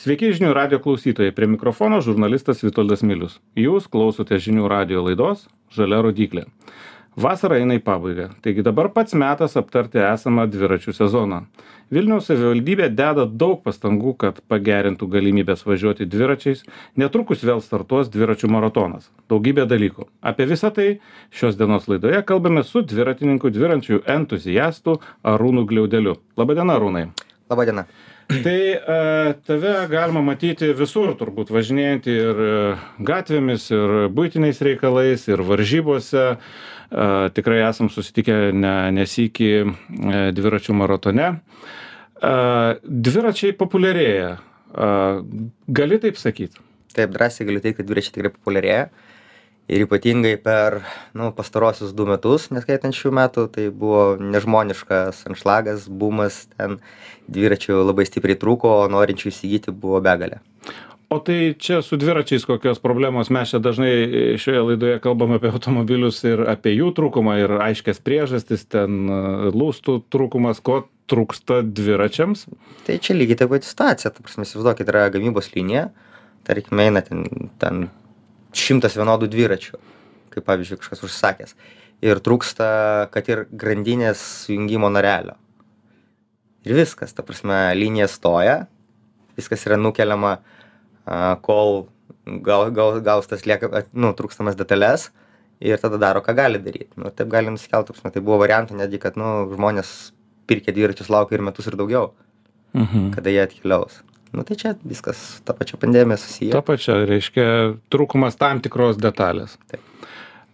Sveiki žinių radio klausytojai, prie mikrofono žurnalistas Vitoldas Milius. Jūs klausote žinių radio laidos Žalia rodiklė. Vasara eina į pabaigą, taigi dabar pats metas aptarti esamą dviračių sezoną. Vilniaus savivaldybė deda daug pastangų, kad pagerintų galimybės važiuoti dviračiais, netrukus vėl startuos dviračių maratonas. Daugybė dalykų. Apie visą tai šios dienos laidoje kalbame su dviratininku dviračių entuziastu Arūnu Gliaudeliu. Labadiena, Arūnai. Labadiena tai e, tave galima matyti visur turbūt važinėjantį ir e, gatvėmis ir buitiniais reikalais ir varžybose. E, tikrai esam susitikę ne ne sykį dviračių maratone. Dviračiai populiarėja. Gali taip sakyt? Taip drąsiai galiu teigt kad dviračiai tikrai populiarėja ir ypatingai per nu pastaruosius du metus neskaitant šių metų tai buvo nežmoniškas anšlagas bumas ten dviračių labai stipriai trūko o norinčių įsigyti buvo begalė. O tai čia su dviračiais kokios problemos? Mes čia dažnai šioje laidoje kalbam apie automobilius ir apie jų trūkumą ir aiškias priežastis ten lustų trūkumas ko trūksta dviračiams? Tai čia lygiai ta pati situacija. Ta prasme įsivaizduokit yra gamybos linija tarkim eina ten ten šimtas vienodų dviračių, kaip pavyzdžiui kažkas užsakęs. Ir trūksta, kad ir grandinės sujungimo narelio. Ir viskas, ta prasme, linija stoja, viskas yra nukeliama, kol gaus, gaus, gaus tas lieka, nu, trūkstamas detalės ir tada daro, ką gali daryti. Nu, taip gali nusikelti, prasme, tai buvo variantų netgi, kad nu, žmonės pirkė dviračius laukia ir metus ir daugiau, mhm. kada jie atkeliaus nu tai čia viskas ta pačia pandemija susiję. Ta pačia, reiškia, trūkumas tam tikros detalės. Taip.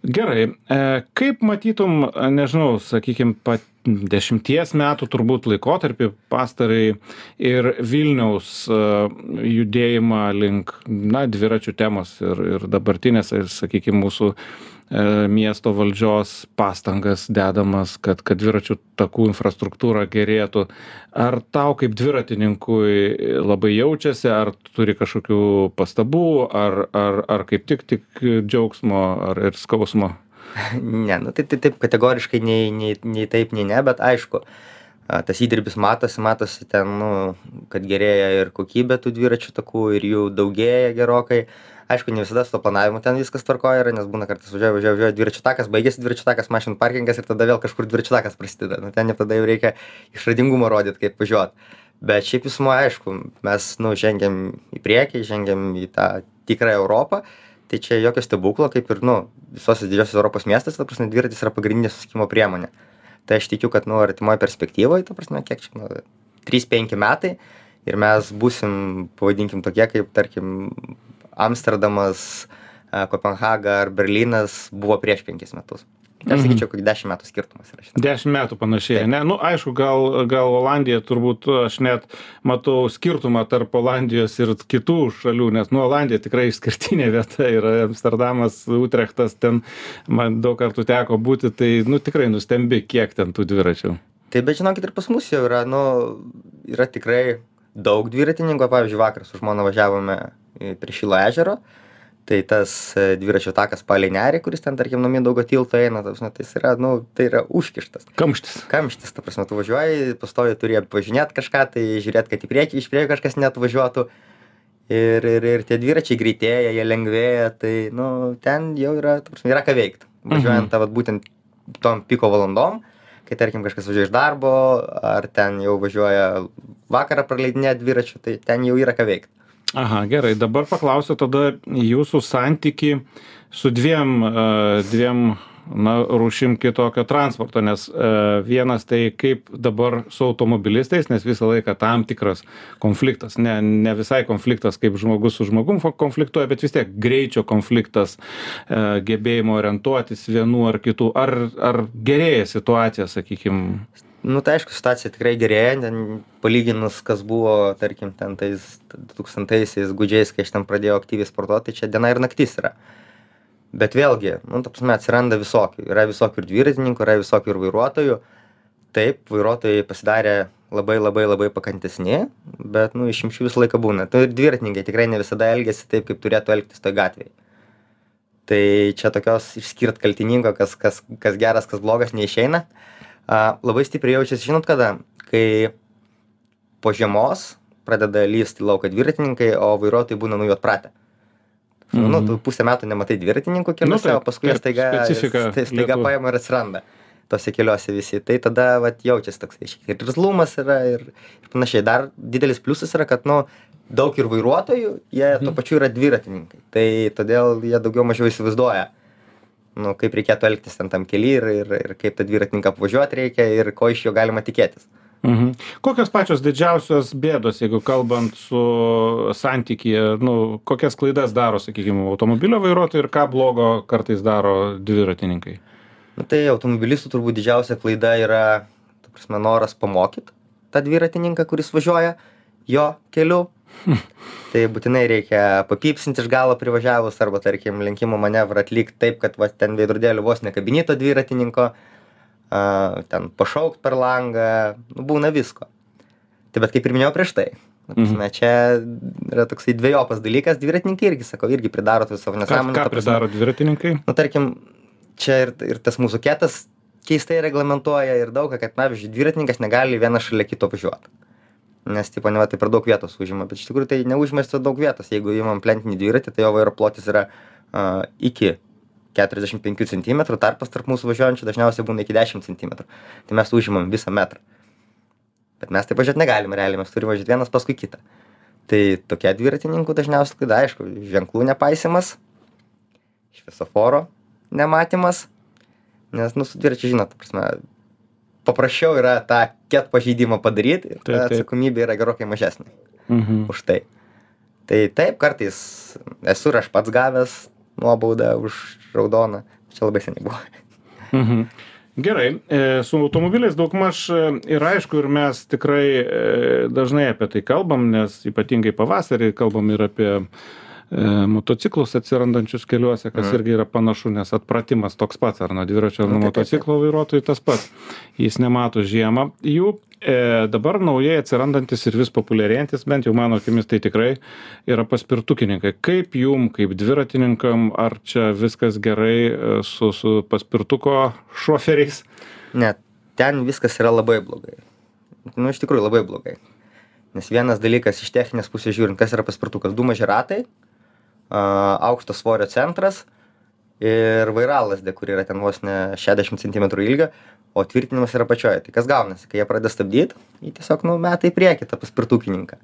Gerai, e, kaip matytum, nežinau, sakykime, pat dešimties metų turbūt laikotarpį pastarai ir Vilniaus e, judėjimą link, na, dviračių temos ir, ir dabartinės, ir, sakykime, mūsų miesto valdžios pastangas dedamas, kad, kad dviračių takų infrastruktūra gerėtų. Ar tau kaip dviratininkui labai jaučiasi, ar turi kažkokių pastabų, ar, ar, ar kaip tik tik džiaugsmo, ar ir skausmo? Ne, nu, tai, tai taip kategoriškai nei, nei, nei taip, nei ne, bet aišku, tas įdirbis matosi, matosi ten, nu, kad gerėja ir kokybė tų dviračių takų ir jų daugėja gerokai. Uh, aišku ne visada su tuo planavimu ten viskas tvarkoj yra nes būna kartais važiuoji važiuoji važiuoji dviračių takas baigiasi dviračių takas mašinų parkingas ir tada vėl kažkur dviračių takas prasideda. Nu ten jau tada jau reikia išradingumą rodyt kaip važiuot. Bet šiaip visumoj aišku mes nu žengiam į priekį žengiam į tą tikrąją europą. Tai čia jokio stebuklo kaip ir nu visose didžiosiose europos miestuose ta prasme dviratis yra pagrindinė susisiekimo priemonė. Tai aš tikiu kad nu artimoj perspektyvoj ta prasme kiek čia nu trys penki metai ir mes būsim pavadinkim tokie kaip tarkim amsterdamas kopenhaga ar berlynas buvo prieš penkis metus aš mhm. sakyčiau kokį dešimt metų skirtumas yra šitam. Dešimt metų panašiai, Taip. ne? Nu, aišku, gal, gal Olandija turbūt, aš net matau skirtumą tarp Olandijos ir kitų šalių, nes, nu, Olandija tikrai išskirtinė vieta yra Amsterdamas, Utrechtas, ten man daug kartų teko būti, tai, nu, tikrai nustembi, kiek ten tų dviračių. Taip, bet žinokit, ir pas mus jau yra, nu, yra tikrai daug dviratininkų, pavyzdžiui, vakar su žmona važiavome prie Šilo ežero. Tai tas e, dviračio takas palei nerį, kuris ten, tarkim, nuo Mindaugo tilto eina, ta prasme, tai yra, nu, tai yra užkištas. Kamštis. Kamštis, ta prasme, tu važiuoji, pastoji turi apvažinėti kažką, tai žiūrėti, kad į priekį, iš priekio kažkas net važiuotų. Ir, ir, ir tie dviračiai greitėja, jie lengvėja, tai, nu, ten jau yra, prasme, yra ką veikti. Važiuojant mhm. tą, vat, būtent tom piko valandom, kai, tarkim, kažkas važiuoja iš darbo, ar ten jau važiuoja vakarą praleidinėti dviračių, tai ten jau yra ką veikti aha gerai. Dabar paklausiu tada jūsų santykį su dviem dviem na rūšim kitokio transporto nes vienas tai kaip dabar su automobilistais nes visą laiką tam tikras konfliktas. Ne ne visai konfliktas kaip žmogus su žmogum konfliktuoja bet vis tiek greičio konfliktas gebėjimo orientuotis vienų ar kitų ar ar gerėja situacija sakykim? Nu tai aišku situacija tikrai gerėja ten palyginus kas buvo tarkim ten tais dutūkstantaisiais gūdžiais kai aš ten pradėjau aktyviai sportuot tai čia diena ir naktis yra bet vėlgi nu ta prasme atsiranda visokių. Yra visokių ir dviratininkų yra visokių ir vairuotojų. Taip vairuotojai pasidarė labai labai labai pakantesni bet nu išimčių visą laiką būna. Tai ir dviratininkai tikrai ne visada elgiasi taip kaip turėtų elgtis toj gatvėj. Tai čia tokios išskirt kaltininko kas kas kas geras kas blogas neišeina. A labai stipriai jaučiasi žinot kada? Kai po žiemos pradeda lyst į lauką dviratininkai, o vairuotojai būna nuo jų atpratę. Mhm. Nu, tu pusę metų nematai dviratininkų keliuose, Nu, taip, o paskui taip, staiga, tai staiga Lietuvos. paima ir atsiranda tose keliuose visi. Tai tada vat, jaučiasi toks ir irzlumas yra ir, ir panašiai. Dar didelis pliusas yra, kad nu, daug ir vairuotojų, jie tuo pačiu yra dviratininkai. Tai todėl jie daugiau mažiau įsivaizduoja, nu, kaip reikėtų elgtis ten tam kely ir, ir, ir kaip tą dviratininką apvažiuoti reikia ir ko iš jo galima tikėtis. Mhm. Kokios pačios didžiausios bėdos, jeigu kalbant su santykyje, nu, kokias klaidas daro, sakykime, automobilio vairuotojai ir ką blogo kartais daro dviratininkai? Nu, tai automobilistų turbūt didžiausia klaida yra, ta prasme, noras pamokyti tą dviratininką, kuris važiuoja jo keliu. tai būtinai reikia papypsinti iš galo privažiavus arba, tarkim, lenkimo manevrą atlikti taip, kad va, ten veidrodėlių vos nekabinito dviratininko, a, ten pašaukt per langą, nu, būna visko. Tai bet kaip ir minėjau prieš tai. ta Prasme, čia yra toksai dviejopas dalykas, dviratininkai irgi, sakau, irgi pridaro tų savo Ką, nesąmonę. ką prasme, pridaro dviratininkai? nu tarkim čia ir ir tas mūsų ketas keistai reglamentuoja ir daug ką kad pavyzdžiui dviratininkas negali vienas šalia kito važiuot nes tipo neva tai per daug vietos užima bet iš tikrųjų tai neužima tiek daug vietos jeigu imam plentinį dviratį tai jo vairo plotis yra a, iki 45 cm tarpas tarp mūsų važiuojančių dažniausiai būna iki 10 cm tai mes užimam visą metrą. Bet mes taip važiuot negalim realiai mes turim važiuot vienas paskui kitą. Tai tokia dviratininkų dažniausiai klaida aišku ženklų nepaisymas šviesoforo nematymas nes nu su dviračiu žinot prasme paprasčiau yra tą ket pažeidimą padaryt ir ta atsakomybė yra gerokai mažesnė Mhm. už tai. Tai taip kartais esu ir aš pats gavęs nuobaudą už raudoną čia labai seniai buvo Mhm. Gerai, e, su automobiliais daugmaž e, ir aišku, ir mes tikrai e, dažnai apie tai kalbam, nes ypatingai pavasarį kalbam ir apie e, motociklus atsirandančius keliuose, kas irgi yra panašu, nes atpratimas toks pats, ar nuo dviračio, ar nuo Nu, taip. motociklo vairuotojų tas pats. Jis nemato žiemą jų. E, dabar naujai atsirandantis ir vis populiarėjantis, bent jau mano akimis tai tikrai, yra paspirtukininkai. Kaip jum, kaip dviratininkam, ar čia viskas gerai e, su, su paspirtuko šoferiais? ne ten viskas yra labai blogai nu iš tikrųjų labai blogai nes vienas dalykas iš techninės pusės žiūrint kas yra paspirtukas du maži ratai aukšto svorio centras ir vairalazdė kuri yra ten vos ne 60 cm ilgio o tvirtinimas yra apačioje tai kas gaunasi? Kai jie pradeda stabdyt jį tiesiog nu meta į priekį tą paspirtukininką.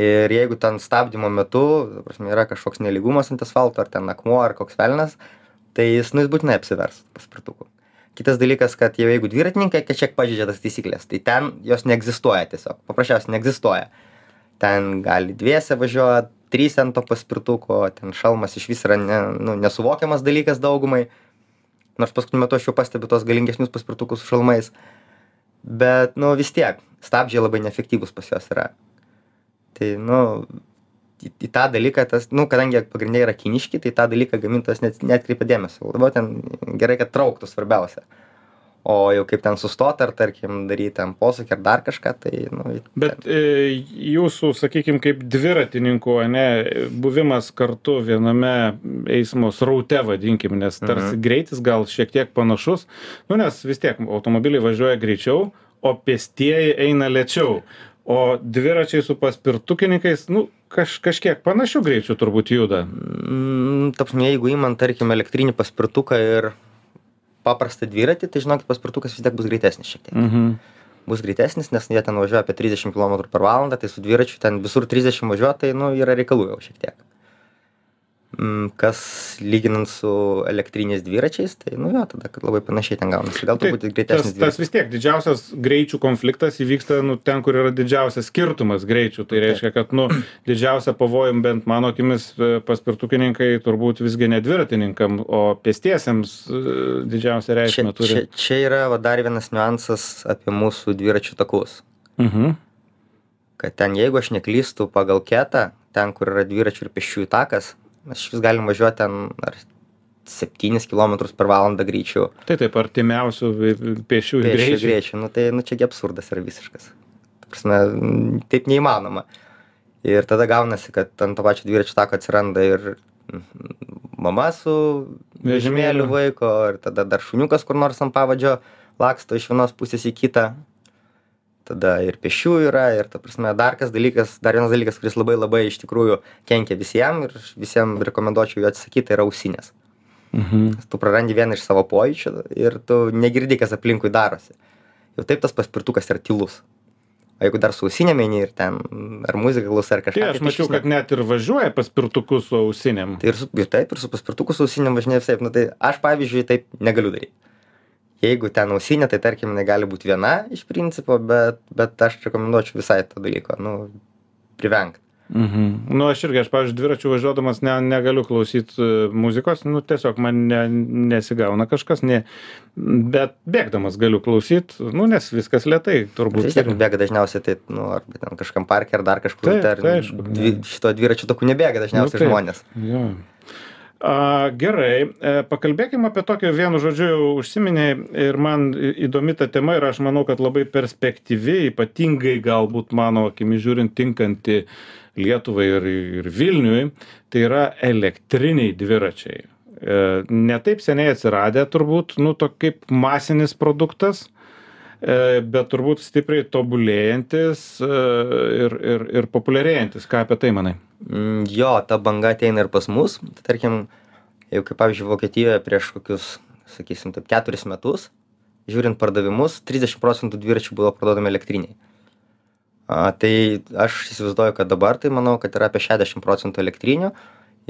Ir jeigu ten stabdymo metu prasme yra kažkoks nelygumas ant asfalto ar ten akmuo ar koks velnias tai jis nu jis būtinai apsivers paspirtuku. Kitas dalykas kad jau jeigu dviratininkai kažkiek pažeidžia tas taisykles tai ten jos neegzistuoja tiesiog. Paprasčiausiai neegzistuoja. Ten gali dviese važiuot trys ant to paspirtuko ten šalmas išvis yra ne nu nesuvokiamas dalykas daugumai. Nors paskutiniu metu aš jau pastebiu tuos galingesnius paspirtukus su šalmais. Bet nu vis tiek stabdžiai labai neefektyvūs pas juos yra. Tai nu į, į tą dalyką tas nu kadangi pagrinde yra kiniški tai tą dalyką gamintojas net neatkreipia dėmesio. Labiau ten gerai kad trauktų svarbiausia o jau kaip ten sustot ar tarkim daryt ten posūkį ar dar kažką tai nu Bet e, jūsų, sakykime, kaip dviratininkų, ne, buvimas kartu viename eismo sraute, vadinkim, nes tarsi Mhm. greitis gal šiek tiek panašus, nu nes vis tiek automobiliai važiuoja greičiau, o pėstieji eina lėčiau. O dviračiai su paspirtukininkais, nu, kaž, kažkiek panašių greičių turbūt juda. Mm, ta prasme, jeigu įman, tarkim, elektrinį paspirtuką ir paprastą dviratį, tai žinokit, paspirtukas vis tiek bus greitesnis šiek tiek. Mhm. Bus greitesnis, nes jie ten važiuoja apie 30 km per valandą, tai su dviračiu ten visur 30 važiuoja, tai, nu, yra reikalų jau šiek tiek. Kas lyginant su elektriniais dviračiais, tai, nu, jo, tada labai panašiai ten gaunasi. Gal Tai turbūt ir tas, greitesnis tas vis tiek didžiausias greičių konfliktas įvyksta nu, ten, kur yra didžiausias skirtumas greičių. Tai reiškia, kad nu, didžiausia pavojum bent mano akimis e, paspirtukininkai turbūt visgi ne dviratininkam, o pėstiesiems e, didžiausią Čia, reikšmę čia, turi. čia yra va, dar vienas niuansas apie mūsų dviračių takus. Mhm. Kad ten, jeigu aš neklystu pagal ketą, ten, kur yra dviračių ir pėsčiųjų takas, aš vis galim važiuoti ten ar 7 km per valandą greičiu. Tai taip, artimiausių Pėsčių greičių. greičiu. Nu tai, nu čia absurdas yra visiškas. Ta prasme, taip neįmanoma. Ir tada gaunasi, kad ant to pačio dviračių tako atsiranda ir mama su vežimėliu vaiko, ir tada dar šuniukas kur nors ant pavadžio laksto iš vienos pusės į kitą. Tada ir pėsčiųjų yra ir ta prasme dar kas dalykas dar vienas dalykas kuris labai labai iš tikrųjų kenkia visiem ir visiem rekomenduočiau jų atsisakyt tai yra ausinės Mhm. tu prarandi vieną iš savo pojūčių ir tu negirdi kas aplinkui darosi jau taip tas paspirtukas yra tylus o jeigu dar su ausinėm eini ir ten ar muziką klausai ar kažką Tai aš tai mačiau, kad net ir važiuoja paspirtuku su ausinėm. Tai ir, su, ir taip, ir su paspirtuku su ausinėm važinėja visaip. Nu, tai aš, pavyzdžiui, taip negaliu daryti. Jeigu ten ausinė, tai tarkim, jinai gali būti viena iš principo, bet, bet aš rekomenduočiau visai to dalyko, nu, privengti. Mhm. Nu, aš irgi, aš, pavyzdžiui, dviračiu važiuodamas ne, negaliu klausyti muzikos, nu, tiesiog man ne, nesigauna kažkas, ne, bet bėgdamas galiu klausyti, nu, nes viskas lietai, turbūt. vis tiek bėga dažniausiai, tai, nu, arba ten kažkam parke, ar dar kažkur, Taip, tai, ar tai aišku, dvi, šito dviračių takų nebėga dažniausiai Nu, taip. žmonės. Jo. A, gerai, e, pakalbėkime apie tokį vienu žodžiu užsiminėjai ir man įdomi ta tema ir aš manau, kad labai perspektyvi, ypatingai galbūt mano akimi žiūrint tinkanti Lietuvai ir, ir Vilniui, tai yra elektriniai dviračiai. E, Netaip seniai atsiradę turbūt, nu, to kaip masinis produktas, e, bet turbūt stipriai tobulėjantis e, ir, ir, ir populiarėjantis. Ką apie tai manai? Mm, Jo, ta banga ateina ir pas mus. Tai, tarkim, jau kaip pavyzdžiui, Vokietijoje prieš kokius, sakysim, taip, keturis metus, žiūrint pardavimus, 30 procentų dviračių buvo parduodami elektriniai. A, tai aš įsivaizduoju, kad dabar tai manau, kad yra apie 60 procentų elektrinių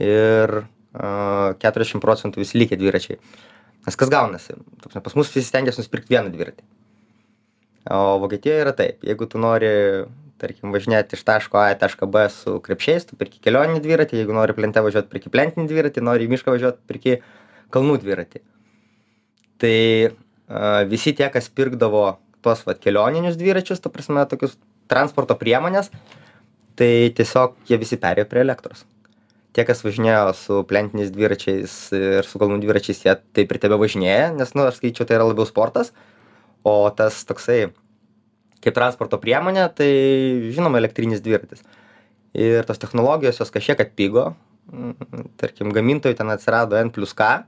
ir a, 40 procentų visi likę dviračiai. Nes kas gaunasi? Ta prasme, Pas mus visi stengiasi nusipirkti vieną dviratį. O Vokietijoje yra taip, jeigu tu nori, tarkim, važinėti iš taško A į tašką B su krepšiais, tu perki kelioninį dviratį, jeigu nori plente važiuoti, perki plentinį dviratį, nori į mišką važiuoti, perki kalnų dviratį. Tai a, visi tie, kas pirkdavo tuos vat, kelioninius dviračius, ta prasme, tokius transporto priemonės, tai tiesiog jie visi perėjo prie elektros. Tie, kas važinėjo su plentiniais dviračiais ir su kalnų dviračiais, jie taip ir tebe važinėja, nes, nu, aš skaičiu, tai yra labiau sportas, o tas toksai kaip transporto priemonė, tai žinoma elektrinis dviratis. Ir tos technologijos jos kažkiek atpigo, Mm, tarkim, gamintojai ten atsirado N plus K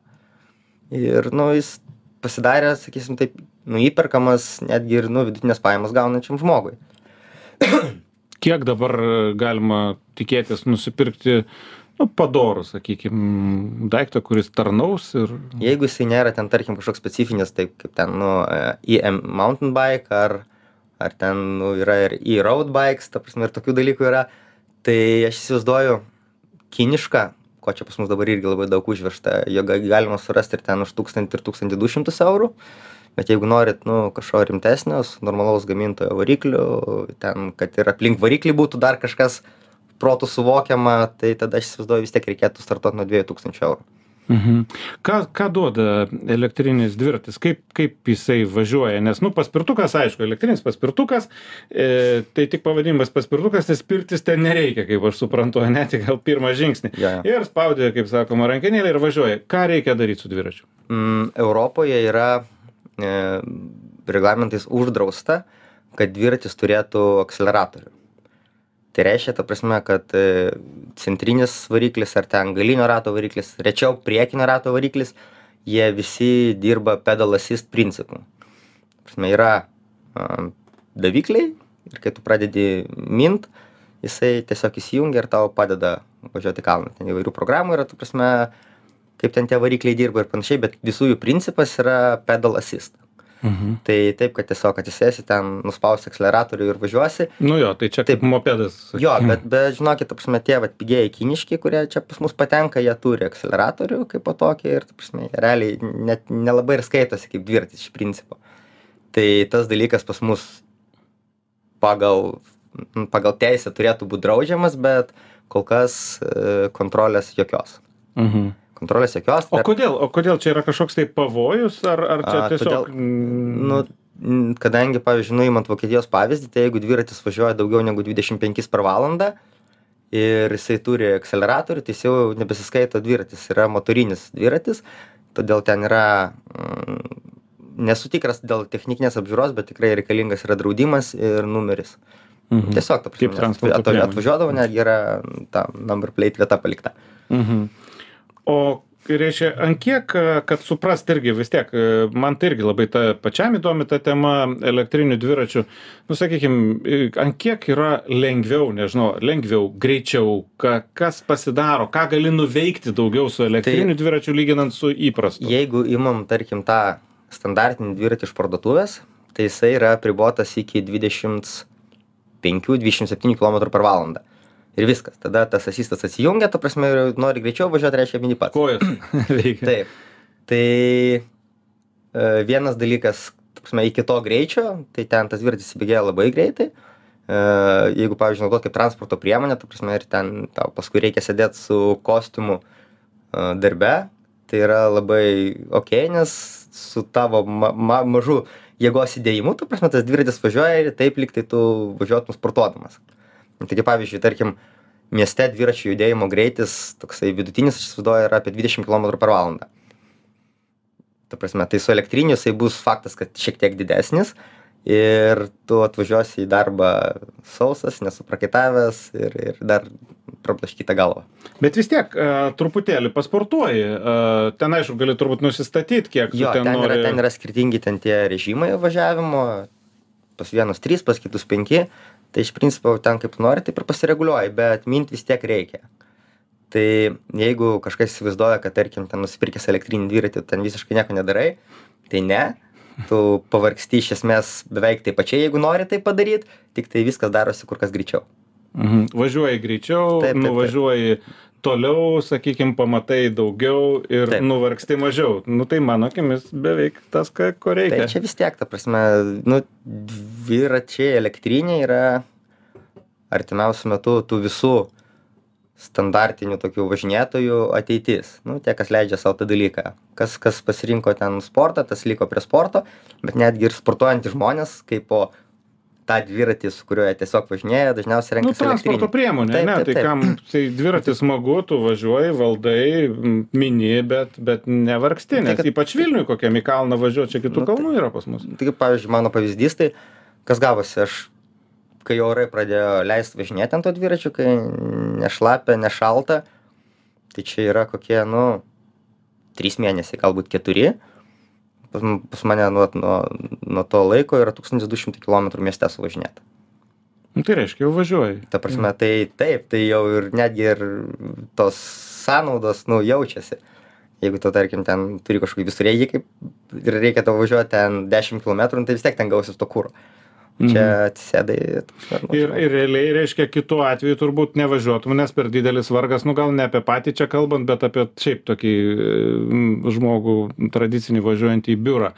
ir, nu, jis pasidarė, sakysim, taip, nu, įperkamas netgi ir, nu, vidutinės pajamas gaunančiam žmogui. kiek dabar e, galima tikėtis nusipirkti nu, padorų, sakykime, daiktą, kuris tarnaus ir... Jeigu jisai nėra ten, tarkim, kažkoks specifinis, taip kaip ten, nu, EM mountain bike ar, ar ten, nu, yra ir e-road bikes, ta prasme, ir tokių dalykų yra, tai aš įsivaizduoju kinišką, ko čia pas mus dabar irgi labai daug užvežta, jo ga- galima surasti ir ten už 1000 ir 1200 eurų. Bet jeigu norit, nu, kažko rimtesnio, normalaus gamintojo varikliu, ten, kad ir aplink variklį būtų dar kažkas protų suvokiama, tai tada aš įsivaizduoju vis tiek reikėtų startuoti nuo 2000 eurų. Mhm. Ką, ką duoda elektrinis dviratis, kaip, kaip jisai važiuoja, nes, nu, paspirtukas, aišku, elektrinis paspirtukas, e, tai tik pavadinimas paspirtukas, tai spirtis ten nereikia, kaip aš suprantu, net tik gal pirmą žingsnį. Jo, jo. Ir spaudė, kaip sakoma, rankenėlį ir važiuoja. Ką reikia daryti su dviračiu? Mm, Europoje yra e, reglamentais uždrausta, kad dviratis turėtų akceleratorių. Tai reiškia, ta prasme, kad e, centrinis variklis ar ten galinio rato variklis, rečiau priekinio rato variklis, jie visi dirba pedal assist principu. Ta Prasme, yra davikliai ir kai tu pradedi mint, jisai tiesiog įsijungia ir tau padeda važiuoti kalną. Ten įvairių programų yra, tu prasme, kaip ten tie varikliai dirba ir panašiai, bet visų jų principas yra pedal assist. Mhm. Tai taip, kad tiesiog atsisėsi ten, nuspausi akceleratorių ir važiuosi. Nu jo, tai čia Taip. mopedas. Jo, sakykim. bet, bet žinokit, tie vat, pigėjai kiniški, kurie čia pas mus patenka, jie turi akceleratorių kaip po tokį ir, jie realiai net nelabai ir skaitosi kaip dviratis iš principo. Tai tas dalykas pas mus pagal, pagal teisę turėtų būti draudžiamas, bet kol kas e, kontrolės jokios. Mhm. Kontrolės jokios. O kodėl, o kodėl čia yra kažkoks tai pavojus, ar, ar čia A, tiesiog... todėl- mm, Nu, kadangi, pavyzdžiui, nuimant Vokietijos pavyzdį, tai jeigu dviratis važiuoja daugiau negu 25 per valandą ir jisai turi akceleratorių, tai jis jau nebesiskaito dviratis, yra motorinis dviratis, todėl ten yra, mm, nesu tikras dėl techninės apžiūros, bet tikrai reikalingas yra draudimas ir numeris. mhm. Tiesiog, ta prasme, atvažiuodavo, netgi yra ta number plate vieta palikta. Mhm. O reiškia ant kiek kad suprast irgi vis tiek man tai irgi labai ta pačiam įdomi ta tema elektrinių dviračių. Nu sakykim ant kiek yra lengviau nežinau lengviau greičiau ką kas pasidaro ką gali nuveikti daugiau su elektriniu dviračiu lyginant su įprastu? jeigu imam tarkim tą standartinį dviratį iš parduotuvės tai jisai yra apribotas iki dvidešimts penkių dvidešim septynių kilometrų per valandą ir viskas. Tada tas asistas atsijungia ta prasme ir nori greičiau važiuot reiškia mini pats. Kojos. Veikia. Taip. Tai e, vienas dalykas ta prasme iki to greičio tai ten tas dviratis įsibėgėja labai greitai. E, jeigu pavyzdžiui naudot kaip transporto priemonę ta prasme ir ten tau paskui reikia sėdėt su kostiumu e, darbe tai yra labai okei nes su tavo ma ma mažu jėgos įdėjimu ta prasme tas dviratis važiuoja ir taip lyg tai tu važiuotum sportuodamas. tai kaip pavyzdžiui tarkim mieste dviračių judėjimo greitis toksai vidutinis aš įsivaizduoju yra apie dvidešim kilometrų per valandą. Ta prasme tai su elektriniu jisai bus faktas kad šiek tiek didesnis ir tu atvažiuosi į darbą sausas nesuprakaitavęs ir ir dar prablaškyta galva bet vis tiek e, truputėlį pasportuoji e, ten aišku gali turbūt nusistatyt kiek jo ten ten yra nori. ten yra skirtingi ten tie režimai važiavimo pas vienus trys pas kitus penki tai iš principo ten kaip nori taip ir pasireguliuoji bet mint vis tiek reikia tai jeigu kažkas įsivaizduoja kad tarkim ten nusipirkęs elektrinį dviratį ten visiškai nieko nedarai tai ne tu pavargsti iš esmės beveik taip pačiai jeigu nori tai padaryt tiktai viskas darosi kur kas greičiau Mhm. Važiuoji greičiau, Taip, taip, taip. nuvažiuoji toliau, sakykim, pamatai daugiau ir Taip. nuvargsti mažiau. Nu tai mano akimis beveik tas, ką, ko reikia. tai čia vis tiek ta prasme nu dviračiai elektriniai yra artimiausiu metu tų visų standartinių tokių važinėtojų ateitis nu tie kas leidžia sau tą dalyką kas kas pasirinko ten sportą tas liko prie sporto bet netgi ir sportuojantys žmonės kaipo tą dviratį su kuriuo jie tiesiog važinėja dažniausiai Nu, renkasi transporto elektrinį priemonė, Taip, ne, taip, tai taip. kam, tai dviratis smagu, tu važiuoji, valdai, mini, bet, bet nevargsti, Tai nes kad- ypač Vilniui kokiam į kalną važiuoti, čia kitų Nu, tai- kalnų yra pas mus. tai kaip pavyzdžiui mano pavyzdys tai kas gavosi aš kai orai pradėjo leist važinėt ant to dviračio kai nešlapia nešalta tai čia yra kokie nu trys mėnesiai galbūt keturi pas pas mane nu vat nuo nuo to laiko yra tūkstantis du šimtai kilometrų mieste suvažinėta. Nu, tai reiškia, jau važiuoji. ta prasme tai taip tai jau ir netgi ir tos sąnaudos nu jaučiasi. Jeigu tu tarkim ten turi kažkokį visureigį kaip ir reikia tau važiuot ten dešim kilometrų nu tai vis tiek ten gausis to kuro čia prasme, nu, Ir, ir realiai reiškia, kitu atveju turbūt nevažiuotum, nes per didelis vargas, nu gal ne apie patį čia kalbant, bet apie šiaip tokį mm, žmogų tradicinį važiuojantį į biurą.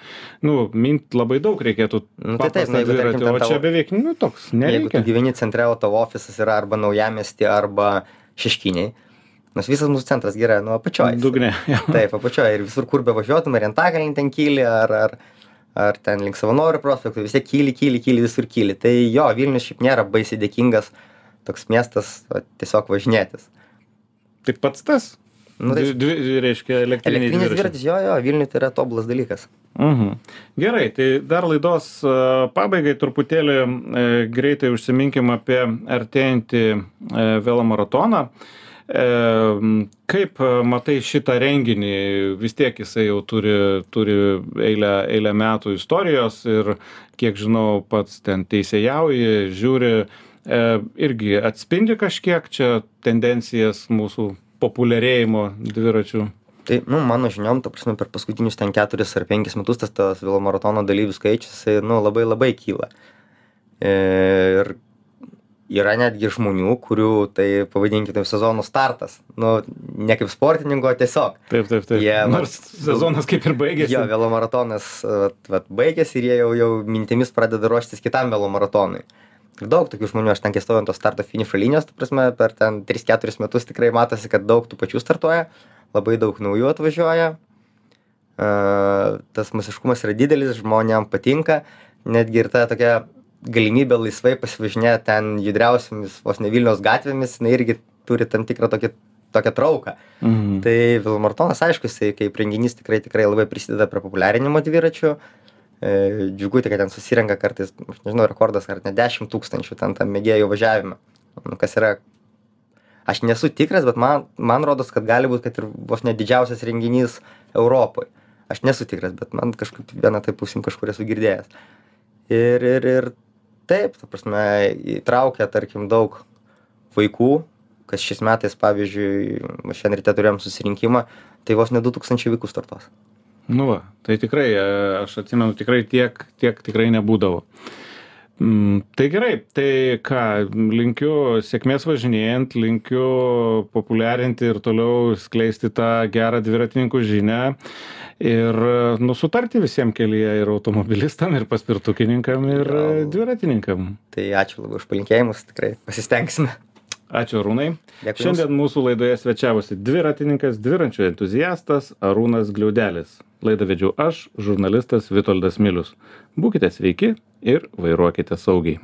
Nu, mint labai daug reikėtų. Nu, tai taip, jeigu, dviratį, o čia beveik, nu, toks, jeigu tu gyveni centre o tavo ofisas yra arba naujamiesty arba šeškinėj nors visas mūsų centras yra nu apačioj Dugne. taip apačioj ir visur kur bevažiuotum ar antakalnį ten kyli ar ar ar ten link savanorių prospekto vis tiek kyli kyli kyli visur kyli tai jo vilnius šiaip nėra baisiai dėkingas toks miestas va, tiesiog važinėtis Tai pats tas. nu, tai Dvi, dvi, reiškia, elektriniai elektrinis dviratis jo jo vilniuj tai yra tobulas dalykas Mhm. Gerai, tai dar laidos e, pabaigai truputėlį e, greitai užsiminkim apie artėjantį e, velomaratoną. E, m, kaip e, matai šitą renginį, vis tiek jisai jau turi, turi eilę, eilę metų istorijos ir, kiek žinau, pats ten teisėjauji, žiūri, e, irgi atspindi kažkiek čia tendencijas mūsų populiarėjimo dviračių. tai nu mano žiniom ta prasme per paskutinius ten keturis ar penkis metus tas tas velomaratono dalyvių skaičius nu labai labai kyla. Ir yra netgi žmonių kurių tai pavadinkim taip sezono startas. Nu ne kaip sportininko tiesiog. Taip, taip, taip. Jie, Nors sezonas kaip ir baigėsi. jo velomaratonas vat, vat baigėsi ir jie jau jau mintimis pradeda ruoštis kitam velomaratonui ir daug tokių žmonių aš ten kai stovau ant tos starto finišo linijos ta prasme per ten tris keturis metus tikrai matosi kad daug tų pačių startuoja labai daug naujų atvažiuoja. A, tas masiškumas yra didelis žmonėm patinka. Netgi ir ta tokia galimybė laisvai pasivažinėt ten judriausiomis vos ne vilniaus gatvėmis jinai irgi turi tam tikrą tokį tokią trauką. Mhm. tai velomaratonas aišku jisai kaip renginys tikrai tikrai labai prisideda prie populiarinimo dviračių. E, džiugu tik kad ten susirenka kartais nežinau rekordas ar net dešim tūkstančių ten tam mėgėjų važiavime. Nu kas yra aš nesu tikras bet man man rodos kad gali būt kad ir vos ne didžiausias renginys europoj aš nesu tikras bet man kažkaip viena taip ausim kažkur esu girdėjęs. Ir ir ir taip ta prasme įtraukia tarkim daug vaikų kas šiais metais pavyzdžiui va šiandien ryte turėjom susirinkimą tai vos ne du tūkstančiai vaikų startuos. Nu va tai tikrai e, aš atsimenu tikrai tiek tiek tikrai nebūdavo tai gerai, tai ką, linkiu sėkmės važinėjant, linkiu populiarinti ir toliau skleisti tą gerą dviratininkų žinę ir nusutarti visiems kelyje ir automobilistam, ir paspirtukininkam, ir dviratininkam. Tai ačiū labai už palinkėjimus, tikrai pasistengsime. Ačiū Arūnai. Dėkui Šiandien jums. mūsų laidoje svečiavosi dviratininkas, dviračio entuziastas Arūnas Gliaudelis. Laidą vedžiau aš, žurnalistas Vitoldas Milius. Būkite sveiki ir vairuokite saugiai.